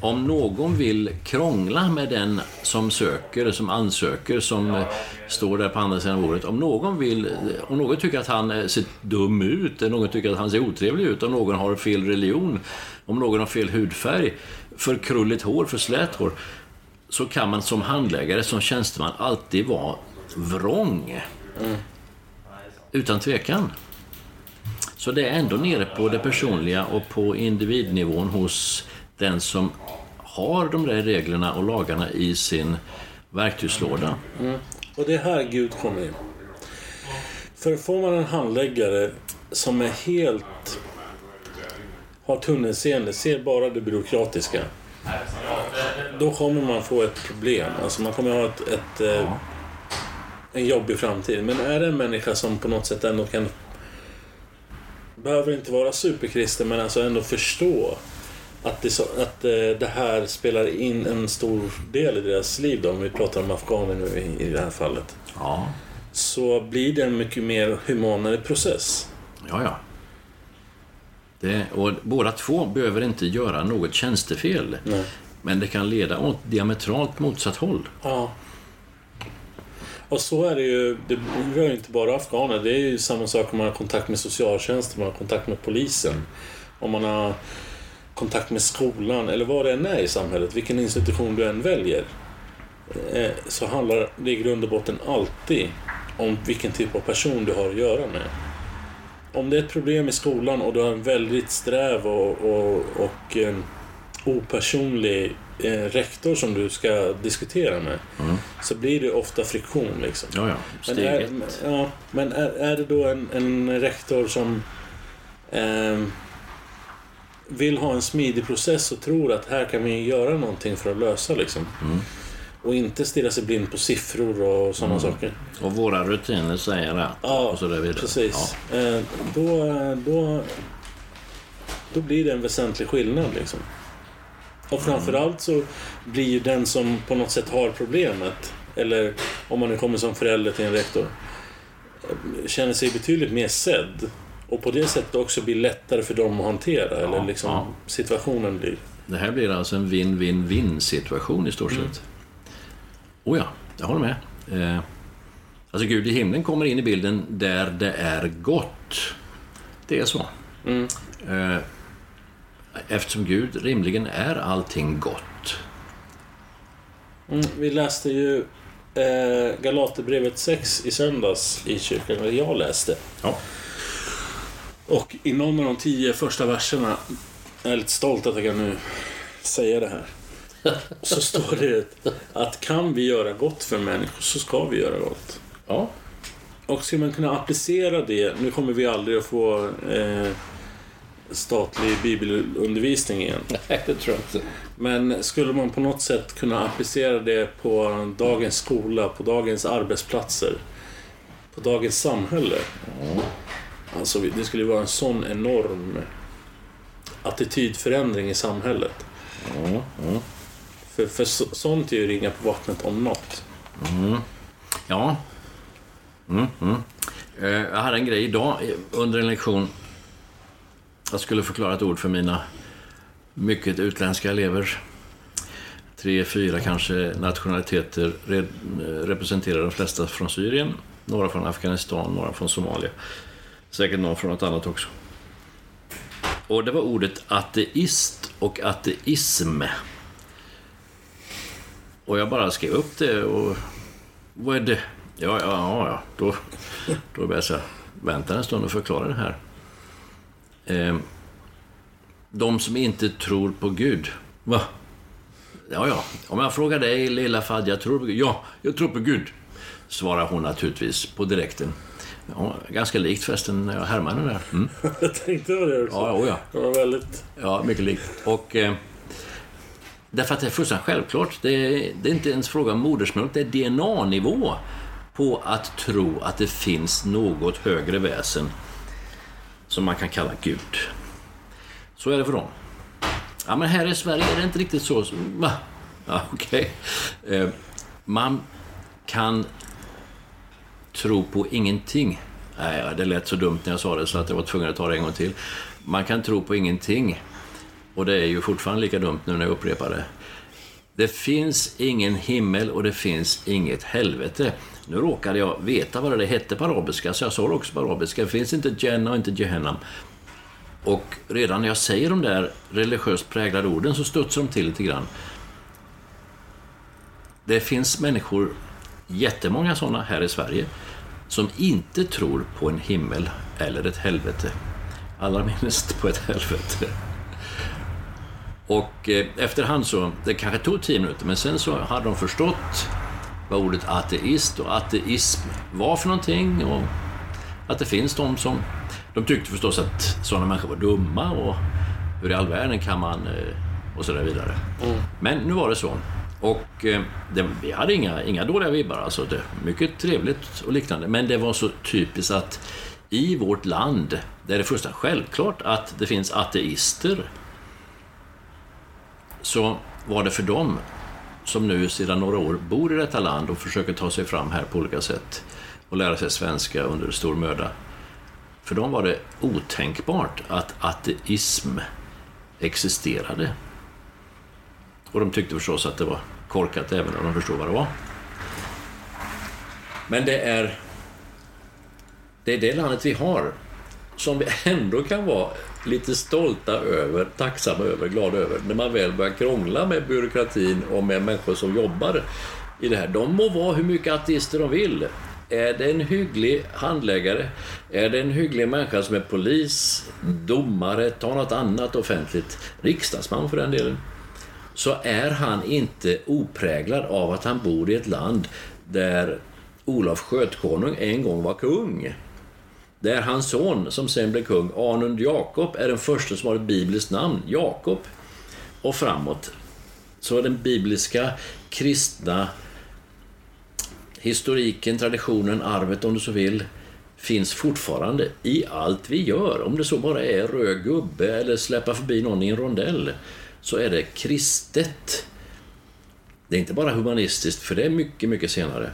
Om någon vill krångla med den som söker, som ansöker, som eh, står där på andra sidan bordet. Om någon vill, om någon tycker att han eh, ser dum ut, eller någon tycker att han ser otrevlig ut, om någon har fel religion, om någon har fel hudfärg, för krulligt hår, för slät hår, så kan man som handläggare, som tjänsteman, alltid vara vrång. Utan tvekan. Så det är ändå nere på det personliga och på individnivån hos den som har de där reglerna och lagarna i sin verktygslåda. Och det är här Gud kommer in. För får man en handläggare som är helt... har tunnelseende, ser bara det byråkratiska. Då kommer man få ett problem. Alltså man kommer ha ett, ett, eh, en jobbig framtid. Men är det en människa som på något sätt ändå kan... Behöver inte vara superkristen men alltså ändå förstå att, det, så, att eh, det här spelar in en stor del i deras liv då, om vi pratar om afghaner nu i, i det här fallet. Ja, Så blir det en mycket mer humanare process. ja. ja. Det, och båda två behöver inte göra något tjänstefel. Nej. Men det kan leda åt diametralt motsatt håll. Ja. Och så är det ju, det rör ju inte bara afghaner. Det är ju samma sak om man har kontakt med socialtjänsten, man har kontakt med polisen. Om man har kontakt med skolan eller vad det än är i samhället, vilken institution du än väljer. eh, Så handlar det i grund och botten alltid om vilken typ av person du har att göra med. Om det är ett problem i skolan och du har en väldigt sträv och, och, och eh, opersonlig eh, rektor som du ska diskutera med så blir det ofta friktion. Liksom. Ja, ja. Men, är, ja, men är, är det då en, en rektor som ehm, vill ha en smidig process och tror att här kan vi göra någonting för att lösa liksom. Mm. Och inte stirra sig blind på siffror och sådana Mm. saker. Och våra rutiner säger att. Ja, och så där vidare. precis. Eh, då, då, då blir det en väsentlig skillnad liksom. Och framförallt så blir ju den som på något sätt har problemet, eller om man nu kommer som förälder till en rektor, eh, känner sig betydligt mer sedd. Och på det sättet också blir lättare för dem att hantera, eller liksom ja. situationen blir. Det här blir alltså en win-win-win situation i stort Mm. sett. Oh ja, jag håller med. Eh, alltså Gud i himlen kommer in i bilden där det är gott. Det är så. Eh, eftersom Gud rimligen är allting gott. Mm, vi läste ju eh, Galaterbrevet 6 i söndags i kyrkan, eller jag läste. Ja. Och i någon av de tio första verserna, jag är lite stolt att jag kan nu säga det här. Så [LAUGHS] står det att kan vi göra gott för människor så ska vi göra gott. Ja. Och ska man kunna applicera det, nu kommer vi aldrig att få eh, statlig bibelundervisning igen. [LAUGHS] Nej, det tror jag inte. Men skulle man på något sätt kunna applicera det på dagens skola, på dagens arbetsplatser, på dagens samhälle. Alltså det skulle vara en sån enorm attitydförändring i samhället. För, för så, sånt är ju ringa på vattnet om något. Ja. Mm, mm. Eh, Jag hade en grej idag eh, under en lektion. Jag skulle förklara ett ord för mina mycket utländska elever. Tre, fyra kanske nationaliteter eh, representerar de flesta från Syrien. Några från Afghanistan, några från Somalia. Säkert någon från något annat också. Och det var ordet ateist och ateism. Och jag bara skrev upp det och... Vad är det? Ja, ja, ja, ja. Då, då började jag säga, vänta en stund och förklara det här. Eh, de som inte tror på Gud. Va? Ja, ja. Om jag frågar dig, lilla Fadja, tror du på Gud? Ja, jag tror på Gud. Svarar hon naturligtvis på direkten. Ja, ganska likt förresten när jag härmade den där. Mm. [LAUGHS] Jag tänkte på det också. Ja, oh ja. Det var väldigt... Ja, mycket likt. Och, eh, därför att det är fullständigt självklart. Det är, det är inte ens fråga om modersmål, det är DNA-nivå på att tro att det finns något högre väsen som man kan kalla Gud. Så är det för dem. Ja, men här i Sverige är det inte riktigt så. Va? Ja, okej. Eh, man kan tro på ingenting. Nej, det lät så dumt när jag sa det så att jag var tvungen att ta det en gång till. Man kan tro på ingenting. Och det är ju fortfarande lika dumt nu när jag upprepar det. Det finns ingen himmel och det finns inget helvete. Nu råkade jag veta vad det hette på arabiska, så jag sa det också på arabiska. Det finns inte Jannah och inte Jehannam. Och redan när jag säger de där religiöst präglade orden så studsar de till lite grann. Det finns människor, jättemånga sådana här i Sverige, som inte tror på en himmel eller ett helvete. Allra minst på ett helvete. Och eh, efterhand så, det kanske tog tio minuter, men sen så hade de förstått vad ordet ateist och ateism var för någonting och att det finns de som... De tyckte förstås att sådana människor var dumma och hur i all världen kan man... eh, och så där vidare. Men nu var det så. Och eh, det, vi hade inga, inga dåliga vibbar, alltså det, mycket trevligt och liknande. Men det var så typiskt att i vårt land, där det är fullständigt självklart att det finns ateister, så var det för dem som nu sedan några år bor i detta land och försöker ta sig fram här på olika sätt och lära sig svenska under stor möda. För dem var det otänkbart att ateism existerade. Och de tyckte förstås att det var korkat även om de förstod vad det var. Men det är det, är det landet vi har som vi ändå kan vara lite stolta över, tacksamma över, glada över när man väl börjar krångla med byråkratin och med människor som jobbar i det här. De må vara hur mycket ateister de vill. Är det en hygglig handläggare, är det en hygglig människa som är polis, domare, ta något annat offentligt, riksdagsman för den delen, så är han inte opräglad av att han bor i ett land där Olof Skötkonung en gång var kung. Där hans son, som sen blev kung, Anund Jakob, är den första som har ett bibliskt namn, Jakob. Och framåt. Så den bibliska, kristna historiken, traditionen, arvet om du så vill, finns fortfarande i allt vi gör. Om det så bara är röd gubbe eller släppa förbi någon i en rondell, så är det kristet. Det är inte bara humanistiskt, för det är mycket, mycket senare.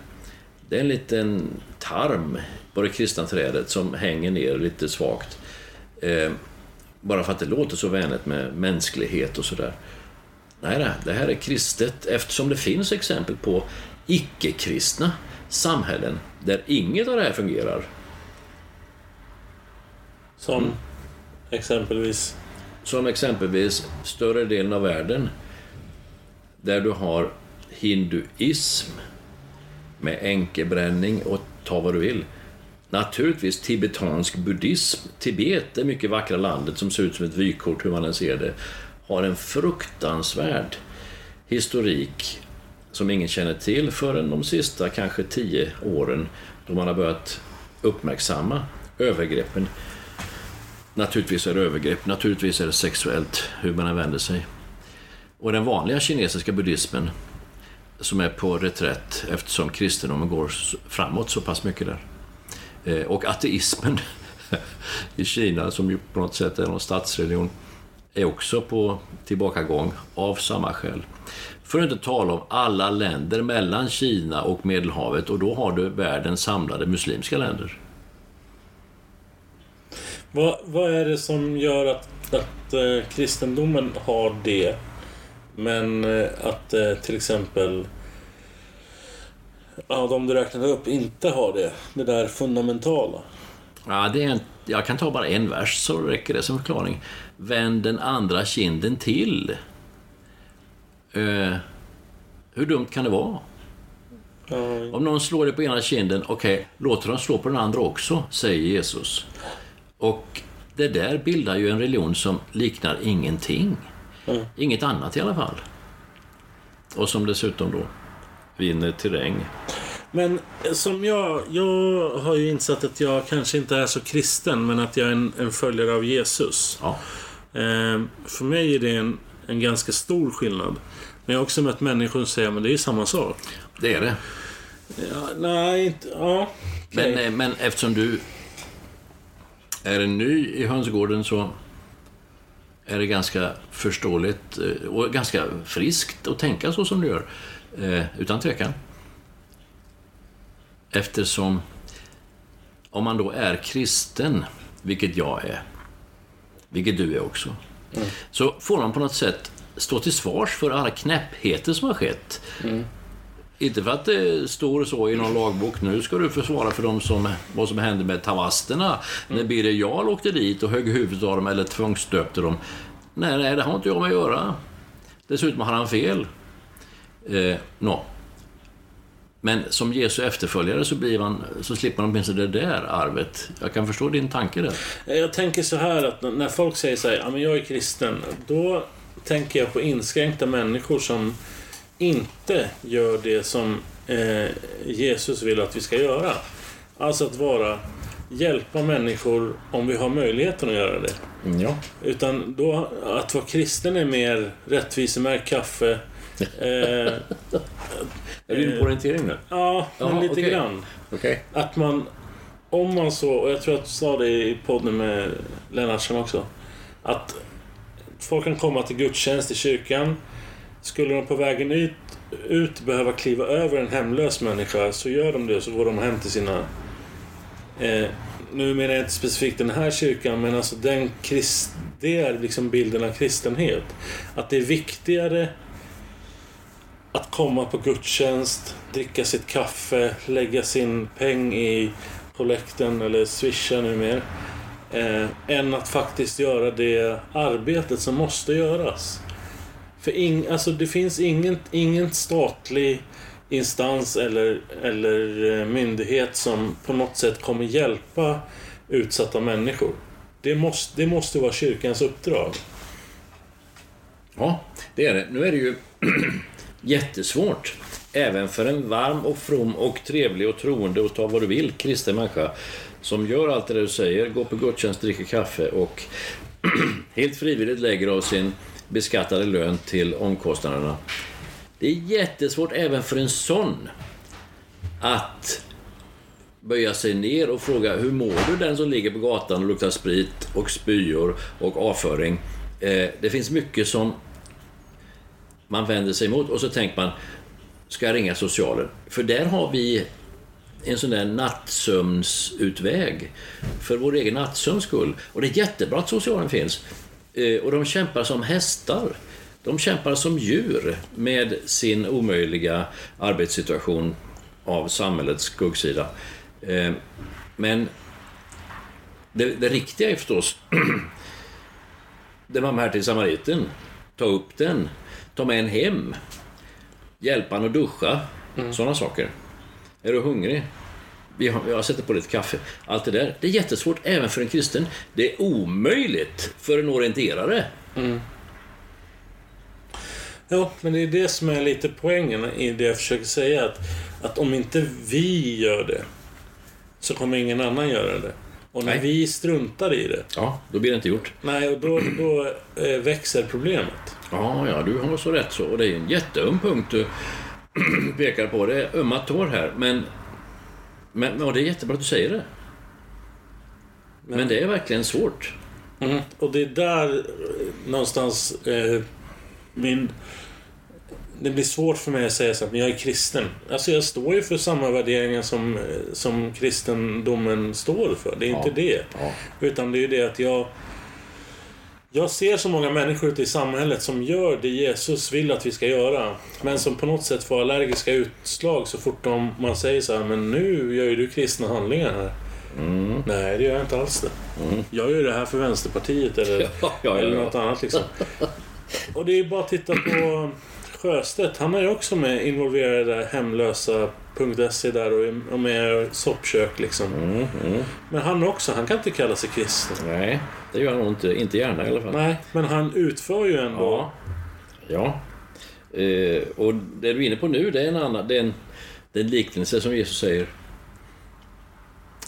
Det är en liten tarm på det kristna trädet som hänger ner lite svagt. Eh, bara för att det låter så vänligt med mänsklighet och sådär. Nej, nej, det här är kristet eftersom det finns exempel på icke-kristna samhällen där inget av det här fungerar. Som exempelvis... Som exempelvis större delen av världen där du har hinduism med enkebränning och ta vad du vill. Naturligtvis tibetansk buddhism. Tibet, det mycket vackra landet som ser ut som ett vykort hur man än ser det, har en fruktansvärd historik som ingen känner till förrän de sista kanske tio åren då man har börjat uppmärksamma övergreppen. Naturligtvis är det övergrepp, naturligtvis är det sexuellt, hur man än vänder sig. Och den vanliga kinesiska buddhismen som är på reträtt eftersom kristendomen går framåt så pass mycket där. Eh, och ateismen [LAUGHS] i Kina, som ju på något sätt är någon statsreligion, är också på tillbakagång av samma skäl. För att inte tala om alla länder mellan Kina och Medelhavet och då har du världens samlade muslimska länder. Vad, vad är det som gör att, att eh, kristendomen har det men eh, att eh, till exempel ja, de du räknade upp inte har det? Det där fundamentala. Ja, det är en, jag kan ta bara en vers så räcker det som förklaring. Vänd den andra kinden till. Eh, hur dumt kan det vara? Om någon slår dig på ena kinden, okej, okay, låt dem slå på den andra också, säger Jesus. Och det där bildar ju en religion som liknar ingenting. Mm. Inget annat i alla fall. Och som dessutom då vinner terräng. Men som jag, jag har ju insett att jag kanske inte är så kristen men att jag är en, en följare av Jesus. Ja. Eh, för mig är det en, en ganska stor skillnad. Men jag har också mött människor som säger att det är samma sak. Det är det. Ja, nej, inte... Ja. okej. Men, eh, men eftersom du är en ny i hönsgården så är det ganska förståeligt eh, och ganska friskt att tänka så som du gör. Eh, Utan tvekan. Eftersom om man då är kristen, vilket jag är, vilket du är också, så får man på något sätt stå till svars för alla knäppheter som har skett. Inte för att det står så i någon lagbok, nu ska du försvara för dem som, vad som hände med tavasterna när Birger Jarl åkte dit och högg huvudet av dem eller tvångsstöpte dem. Nej, nej, det har inte jag med att göra. Dessutom har han fel. Eh, nå. Men som Jesu efterföljare så, blir man, så slipper man åtminstone det där arvet. Jag kan förstå din tanke där. Jag tänker så här att när folk säger så här, ja men jag är kristen. Då tänker jag på inskränkta människor som inte gör det som eh, Jesus vill att vi ska göra. Alltså att vara, hjälpa människor om vi har möjligheten att göra det. Ja. Utan då, att vara kristen är mer rättvisemärkt kaffe. Eh, [LAUGHS] Är du inne på orientering nu? ja, men Ja, lite okej. grann. Okej. Att man, om man så, och jag tror att du sa det i podden med Lennartsson också. Att folk kan komma till gudstjänst i kyrkan. Skulle de på vägen ut, ut behöva kliva över en hemlös människa så gör de det och så går de hem till sina... Eh, nu menar jag inte specifikt den här kyrkan men alltså den krist, det är liksom bilden av kristenhet. Att det är viktigare att komma på gudstjänst, dricka sitt kaffe, lägga sin peng i kollekten eller swisha numera. Eh, än att faktiskt göra det arbetet som måste göras. För ing, alltså det finns ingen, ingen statlig instans eller, eller eh, myndighet som på något sätt kommer hjälpa utsatta människor. Det måste, det måste vara kyrkans uppdrag. Ja, det är det. Nu är det ju [CLEARS THROAT] jättesvårt. Även för en varm och from och trevlig och troende och ta vad du vill kristen människa som gör allt det du säger, går på gudstjänst, dricker kaffe och [CLEARS THROAT] helt frivilligt lägger av sin beskattade lön till omkostnaderna. Det är jättesvårt även för en sån att böja sig ner och fråga hur mår du den som ligger på gatan och luktar sprit och spyor och avföring. Eh, det finns mycket som man vänder sig emot och så tänker man, ska jag ringa socialen? För där har vi en sån där nattsömnsutväg för vår egen nattsömns skull. Och det är jättebra att socialen finns. Eh, Och de kämpar som hästar. De kämpar som djur med sin omöjliga arbetssituation av samhällets skuggsida. Eh, men det, det riktiga är förstås [CLEARS THROAT] den barmhärtige samariten. Ta upp den, ta med en hem, hjälpa han att duscha, mm. sådana saker. Är du hungrig? Vi har, jag sätter på lite kaffe. Allt det där. Det är jättesvårt även för en kristen. Det är omöjligt för en orienterare. Mm. Ja, men det är det som är lite poängen i det jag försöker säga. Att, att om inte vi gör det så kommer ingen annan göra det. Och när Nej. vi struntar i det. Ja, då blir det inte gjort. Nej, och då, då eh, växer problemet. Ja, ja, du har så rätt så. Och det är en jätteöm punkt du [CLEARS THROAT] pekar på. Det är ömma tår här. Men, men och det är jättebra att du säger det. Men, men det är verkligen svårt. Mm. Och det är där eh, någonstans eh, min... Det blir svårt för mig att säga så att jag är kristen. Alltså jag står ju för samma värderingar som, som kristendomen står för. Det är ja. inte det. Ja. Utan det är ju det att jag... Jag ser så många människor ute i samhället som gör det Jesus vill att vi ska göra. Men som på något sätt får allergiska utslag så fort de, man säger så här, men nu gör ju du kristna handlingar här. Mm. Nej, det gör jag inte alls det. Mm. Jag gör det här för Vänsterpartiet eller, [LAUGHS] ja, ja, eller något annat liksom. Och det är bara att titta på Sjöstedt. Han är ju också med involverad i hemlösa.se där och är med soppkök liksom. Mm, mm. Men han också, han kan inte kalla sig kristen. Nej, det gör han nog inte. Inte gärna i alla fall. Nej, men han utför ju ändå. Ja. ja. Eh, och det du är inne på nu, det är en annan... Det är en, det är en liknelse som Jesus säger.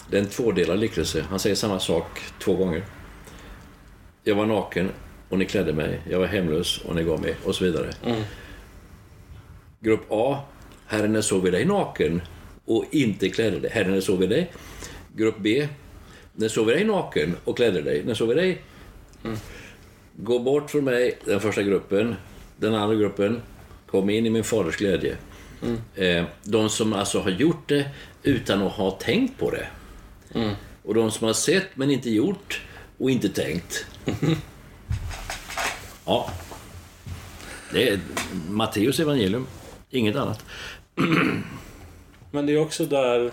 Det är en tvådelad liknelse. Han säger samma sak två gånger. Jag var naken och ni klädde mig. Jag var hemlös och ni gav mig och så vidare. Mm. Grupp A. Herren när såg vi dig naken och inte klädde dig. Herren när såg vi dig. Grupp B. När såg vi dig naken och klädde dig. När såg dig. Mm. Gå bort från mig, den första gruppen. Den andra gruppen. Kom in i min faders glädje. Mm. De som alltså har gjort det utan att ha tänkt på det. Mm. Och de som har sett men inte gjort och inte tänkt. [LAUGHS] Ja. Det är Matteus evangelium. Inget annat. [CLEARS THROAT] Men det är också där...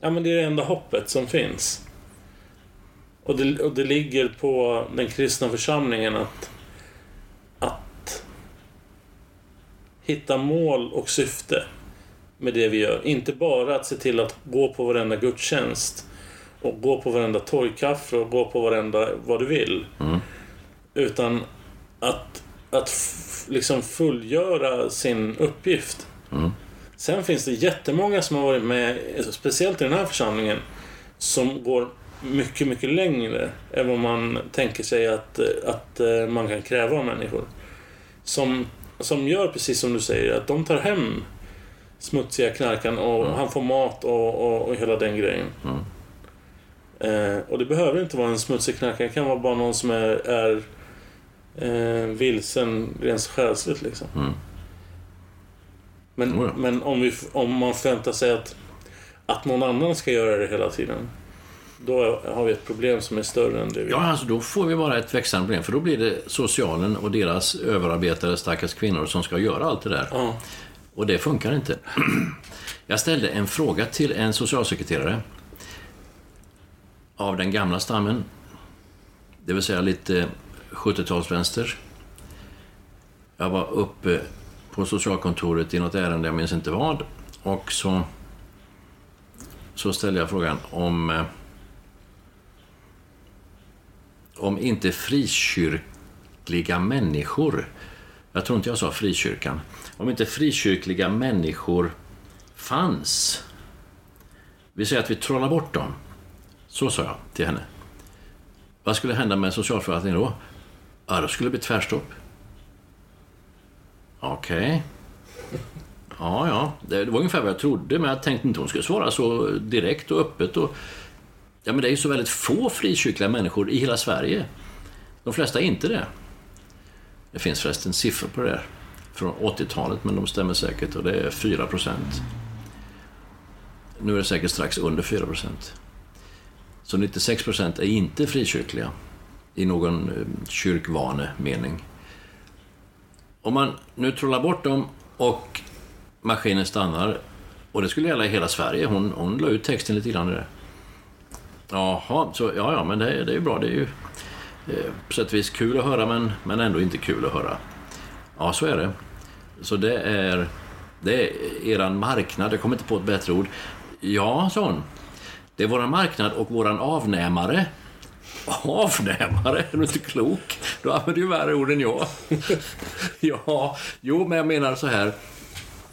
Ja, men det är det enda hoppet som finns. Och det, och det ligger på den kristna församlingen att, att hitta mål och syfte med det vi gör. Inte bara att se till att gå på varenda gudstjänst och gå på varenda torgkaffe och gå på varenda vad du vill. Mm. Utan att, att liksom fullgöra sin uppgift. Mm. Sen finns det jättemånga som har varit med, speciellt i den här församlingen, som går mycket, mycket längre än vad man tänker sig att, att eh, man kan kräva av människor. Som, som gör precis som du säger, att de tar hem smutsiga knarkan och mm. han får mat och, och, och hela den grejen. Mm. Eh, och det behöver inte vara en smutsig knarkare, det kan vara bara någon som är, är eh, vilsen rent själsligt liksom. Mm. Men, oh ja. men om, vi, om man förväntar sig att, att någon annan ska göra det hela tiden. Då har vi ett problem som är större än det vi... Ja, alltså då får vi bara ett växande problem. För då blir det socialen och deras överarbetade stackars kvinnor som ska göra allt det där. Ja. Och det funkar inte. [CLEARS THROAT] Jag ställde en fråga till en socialsekreterare av den gamla stammen. Det vill säga lite 70-talsvänster. Jag var uppe på socialkontoret i något ärende, jag minns inte vad. Och så, så ställde jag frågan om eh, om inte frikyrkliga människor, jag tror inte jag sa frikyrkan, om inte frikyrkliga människor fanns, vi säger att vi trollar bort dem, så sa jag till henne. Vad skulle hända med socialförvaltningen då? Ja, då skulle det bli tvärstopp. Okej. Okay. Ja, ja. Det var ungefär vad jag trodde, men jag tänkte inte hon skulle svara så direkt och öppet. Och... Ja, men det är ju så väldigt få frikyrkliga människor i hela Sverige. De flesta är inte det. Det finns förresten siffror på det där från 80-talet, men de stämmer säkert och det är 4 procent. Nu är det säkert strax under 4 procent. Så 96 procent är inte frikyrkliga i någon kyrkvane kyrkvanemening om man nu trollar bort dem och maskinen stannar, och det skulle gälla i hela Sverige, hon, hon la ut texten lite grann i det. Jaha, så ja, ja, men det, det är ju bra. Det är ju eh, på sätt och vis kul att höra, men, men ändå inte kul att höra. Ja, så är det. Så det är, det är eran marknad, jag kommer inte på ett bättre ord. Ja, sa hon. Det är våran marknad och våran avnämare. Avnämare? [LAUGHS] Är du inte klok? Du använder ju värre ord än jag. [LAUGHS] ja, jo, men jag menar så här.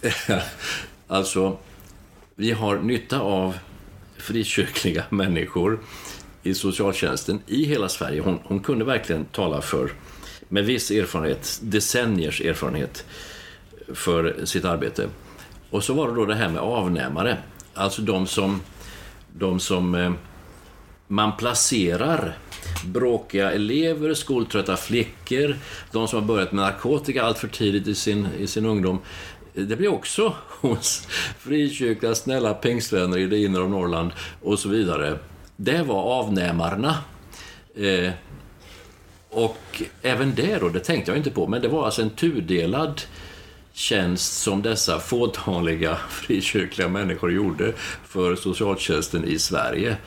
[LAUGHS] alltså, vi har nytta av frikyrkliga människor i socialtjänsten i hela Sverige. Hon, hon kunde verkligen tala för, med viss erfarenhet, decenniers erfarenhet, för sitt arbete. Och så var det då det här med avnämare. Alltså de som, de som eh, man placerar bråkiga elever, skoltrötta flickor, de som har börjat med narkotika allt för tidigt i sin, i sin ungdom. Det blir också hos frikyrkliga, snälla pingstvänner i det inre av Norrland och så vidare. Det var avnämarna. Eh, och även det då, det tänkte jag inte på, men det var alltså en tudelad tjänst som dessa fåtaliga [LAUGHS] frikyrkliga människor gjorde för socialtjänsten i Sverige.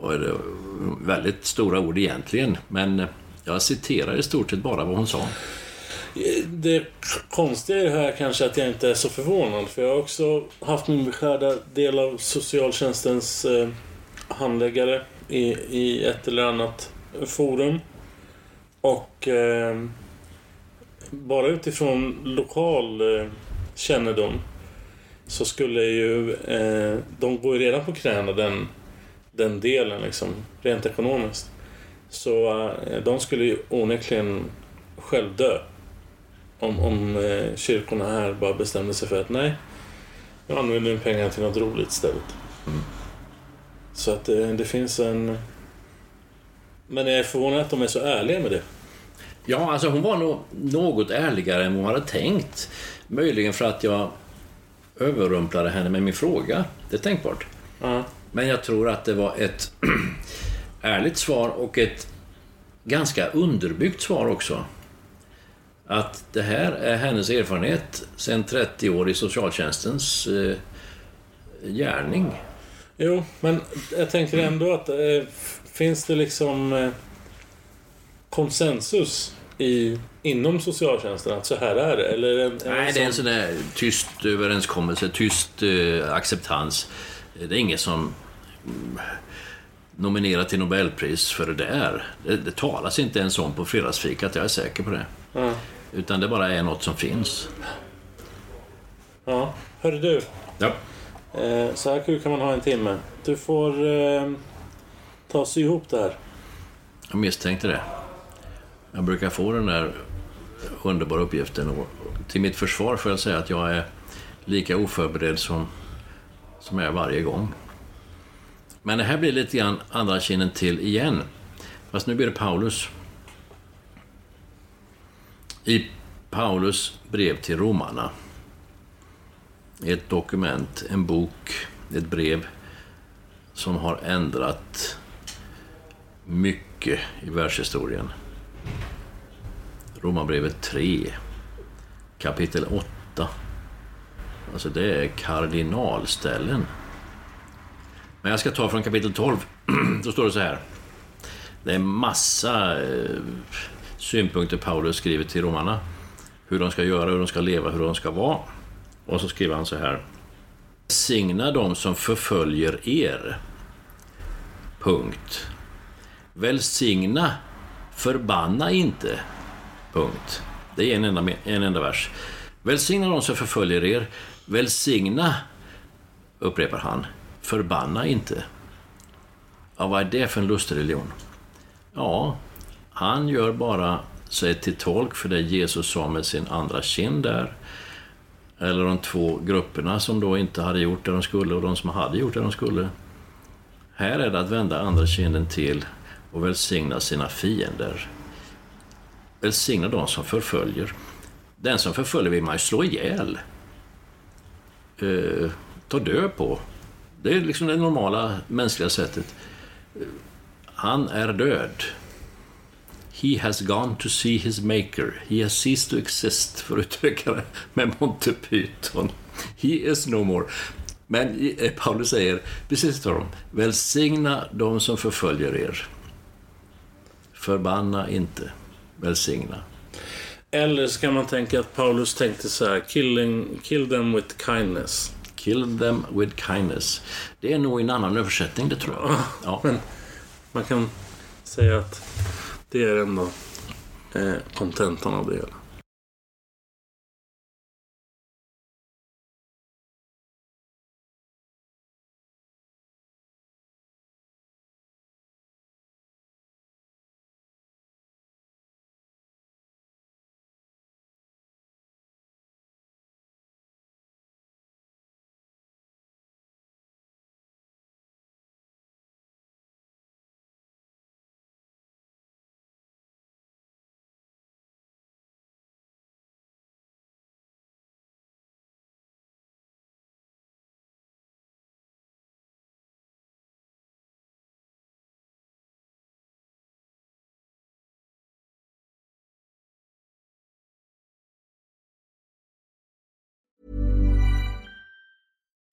Och väldigt stora ord egentligen, men jag citerar i stort sett bara vad hon sa. Det konstiga i det här kanske att jag inte är så förvånad. För jag har också haft min beskärda del av socialtjänstens eh, handläggare i, i ett eller annat forum. Och eh, bara utifrån lokal eh, kännedom så skulle ju eh, de går ju redan på knäna den, den delen liksom, rent ekonomiskt. Så eh, de skulle ju onekligen själv dö. Om, om eh, kyrkorna här bara bestämde sig för att nej, nu använder vi pengarna till något roligt istället. Så att det, det finns en... Men jag är förvånad att de är så ärliga med det. Ja, alltså hon var nog något ärligare än hon hade tänkt. Möjligen för att jag överrumplade henne med min fråga. Det är tänkbart. Ja. Men jag tror att det var ett [CLEARS THROAT] ärligt svar och ett ganska underbyggt svar också. Att det här är hennes erfarenhet sedan 30 år i socialtjänstens eh, gärning. Jo, men jag tänker ändå att eh, finns det liksom eh, konsensus i, inom socialtjänsten att så här är det? Eller är det en, Nej, det är en sån där tyst överenskommelse, tyst eh, acceptans. Det är ingen som mm, nominerar till Nobelpris för det där. Det, det talas inte ens om på fredagsfikat, jag är säker på det. Ja. Utan det bara är något som finns. ja. Hörru du, Ja. eh, så här kul kan man ha en timme. Du får eh, ta sig ihop det här. Jag misstänkte det. Jag brukar få den där underbara uppgiften och till mitt försvar får jag säga att jag är lika oförberedd som, som jag är varje gång. Men det här blir lite grann andra kinden till igen. Fast nu blir det Paulus. I Paulus brev till romarna. Ett dokument, en bok, ett brev som har ändrat mycket i världshistorien. Romarbrevet 3, kapitel 8. Alltså det är kardinalställen. Men jag ska ta från kapitel 12. [CLEARS THROAT] Då står det så här. Det är massa eh, synpunkter Paulus skriver till romarna. Hur de ska göra, hur de ska leva, hur de ska vara. Och så skriver han så här. Signa dem som förföljer er. Punkt. Välsigna, förbanna inte. Punkt. Det är en enda, en enda vers. Välsigna de som förföljer er. Välsigna, upprepar han, förbanna inte. Ja, vad är det för en lustreligion? Ja, han gör bara sig till tolk för det Jesus sa med sin andra kind där. Eller de två grupperna som då inte hade gjort det de skulle och de som hade gjort det de skulle. Här är det att vända andra kinden till och välsigna sina fiender. Välsigna de som förföljer. Den som förföljer vill man ju slå ihjäl. Eh, ta död på. Det är liksom det normala mänskliga sättet. Han är död. He has gone to see his maker. He has ceased to exist, för att uttrycka det med Monty Python. He is no more. Men eh, Paulus säger, precis tvärtom, välsigna de som förföljer er. Förbanna inte, välsigna. Eller ska man tänka att Paulus tänkte så här, killing, kill them with kindness. Kill them with kindness. Det är nog en annan översättning, det tror jag. Ja. Men man kan säga att det är ändå eh, kontentan av det hela.